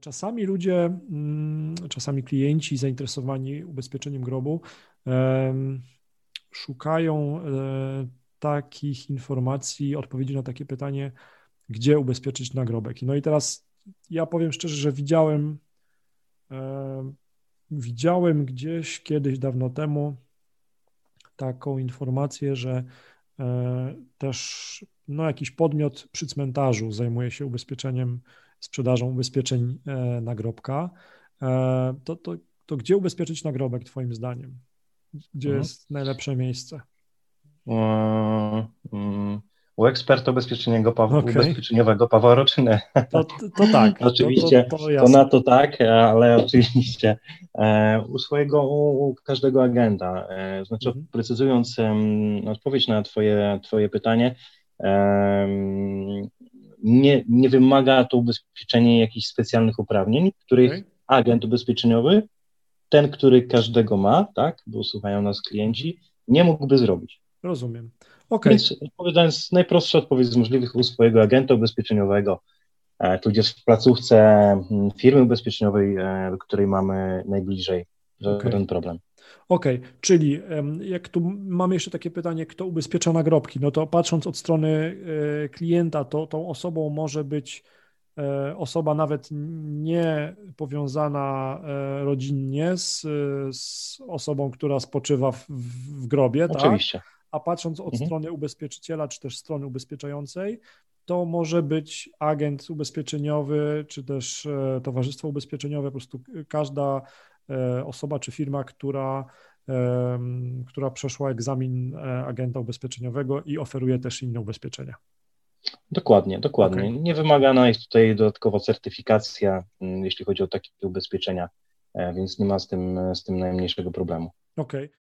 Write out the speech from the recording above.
Czasami ludzie, mm, czasami klienci zainteresowani ubezpieczeniem grobu szukają e, takich informacji, odpowiedzi na takie pytanie, gdzie ubezpieczyć nagrobek. No i teraz ja powiem szczerze, że widziałem, widziałem gdzieś kiedyś dawno temu taką informację, że też no, jakiś podmiot przy cmentarzu zajmuje się ubezpieczeniem, sprzedażą ubezpieczeń e, nagrobka. E, to, to, to gdzie ubezpieczyć nagrobek, Twoim zdaniem? Gdzie mhm. jest najlepsze miejsce? Mm, u eksperta ubezpieczeniowego, okay. ubezpieczeniowego Pawła Roczyny. To, to tak. oczywiście, to, to, to, na to tak, ale oczywiście e, u swojego, u, u każdego agenta, e, znaczy mhm. precyzując um, odpowiedź na twoje, twoje pytanie, um, nie, nie wymaga to ubezpieczenie jakichś specjalnych uprawnień, których okay. agent ubezpieczeniowy, ten, który każdego ma, tak, bo słuchają nas klienci, nie mógłby zrobić. Rozumiem. Okay. Więc odpowiadając, najprostsza odpowiedź z możliwych u swojego agenta ubezpieczeniowego, e, tudzież w placówce mm, firmy ubezpieczeniowej, e, której mamy najbliżej, okay. problem. Okej, okay. czyli jak tu mamy jeszcze takie pytanie, kto ubezpiecza nagrobki, no to patrząc od strony e, klienta, to tą osobą może być osoba nawet nie powiązana rodzinnie z, z osobą, która spoczywa w, w grobie, Oczywiście. tak? A patrząc od mhm. strony ubezpieczyciela, czy też strony ubezpieczającej, to może być agent ubezpieczeniowy, czy też e, towarzystwo ubezpieczeniowe, po prostu każda e, osoba czy firma, która, która przeszła egzamin e, agenta ubezpieczeniowego i oferuje też inne ubezpieczenia. Dokładnie, dokładnie. Okay. Nie wymagana jest tutaj dodatkowa certyfikacja, mm, jeśli chodzi o takie ubezpieczenia, więc nie ma z tym, z tym najmniejszego problemu. Okej. Okay.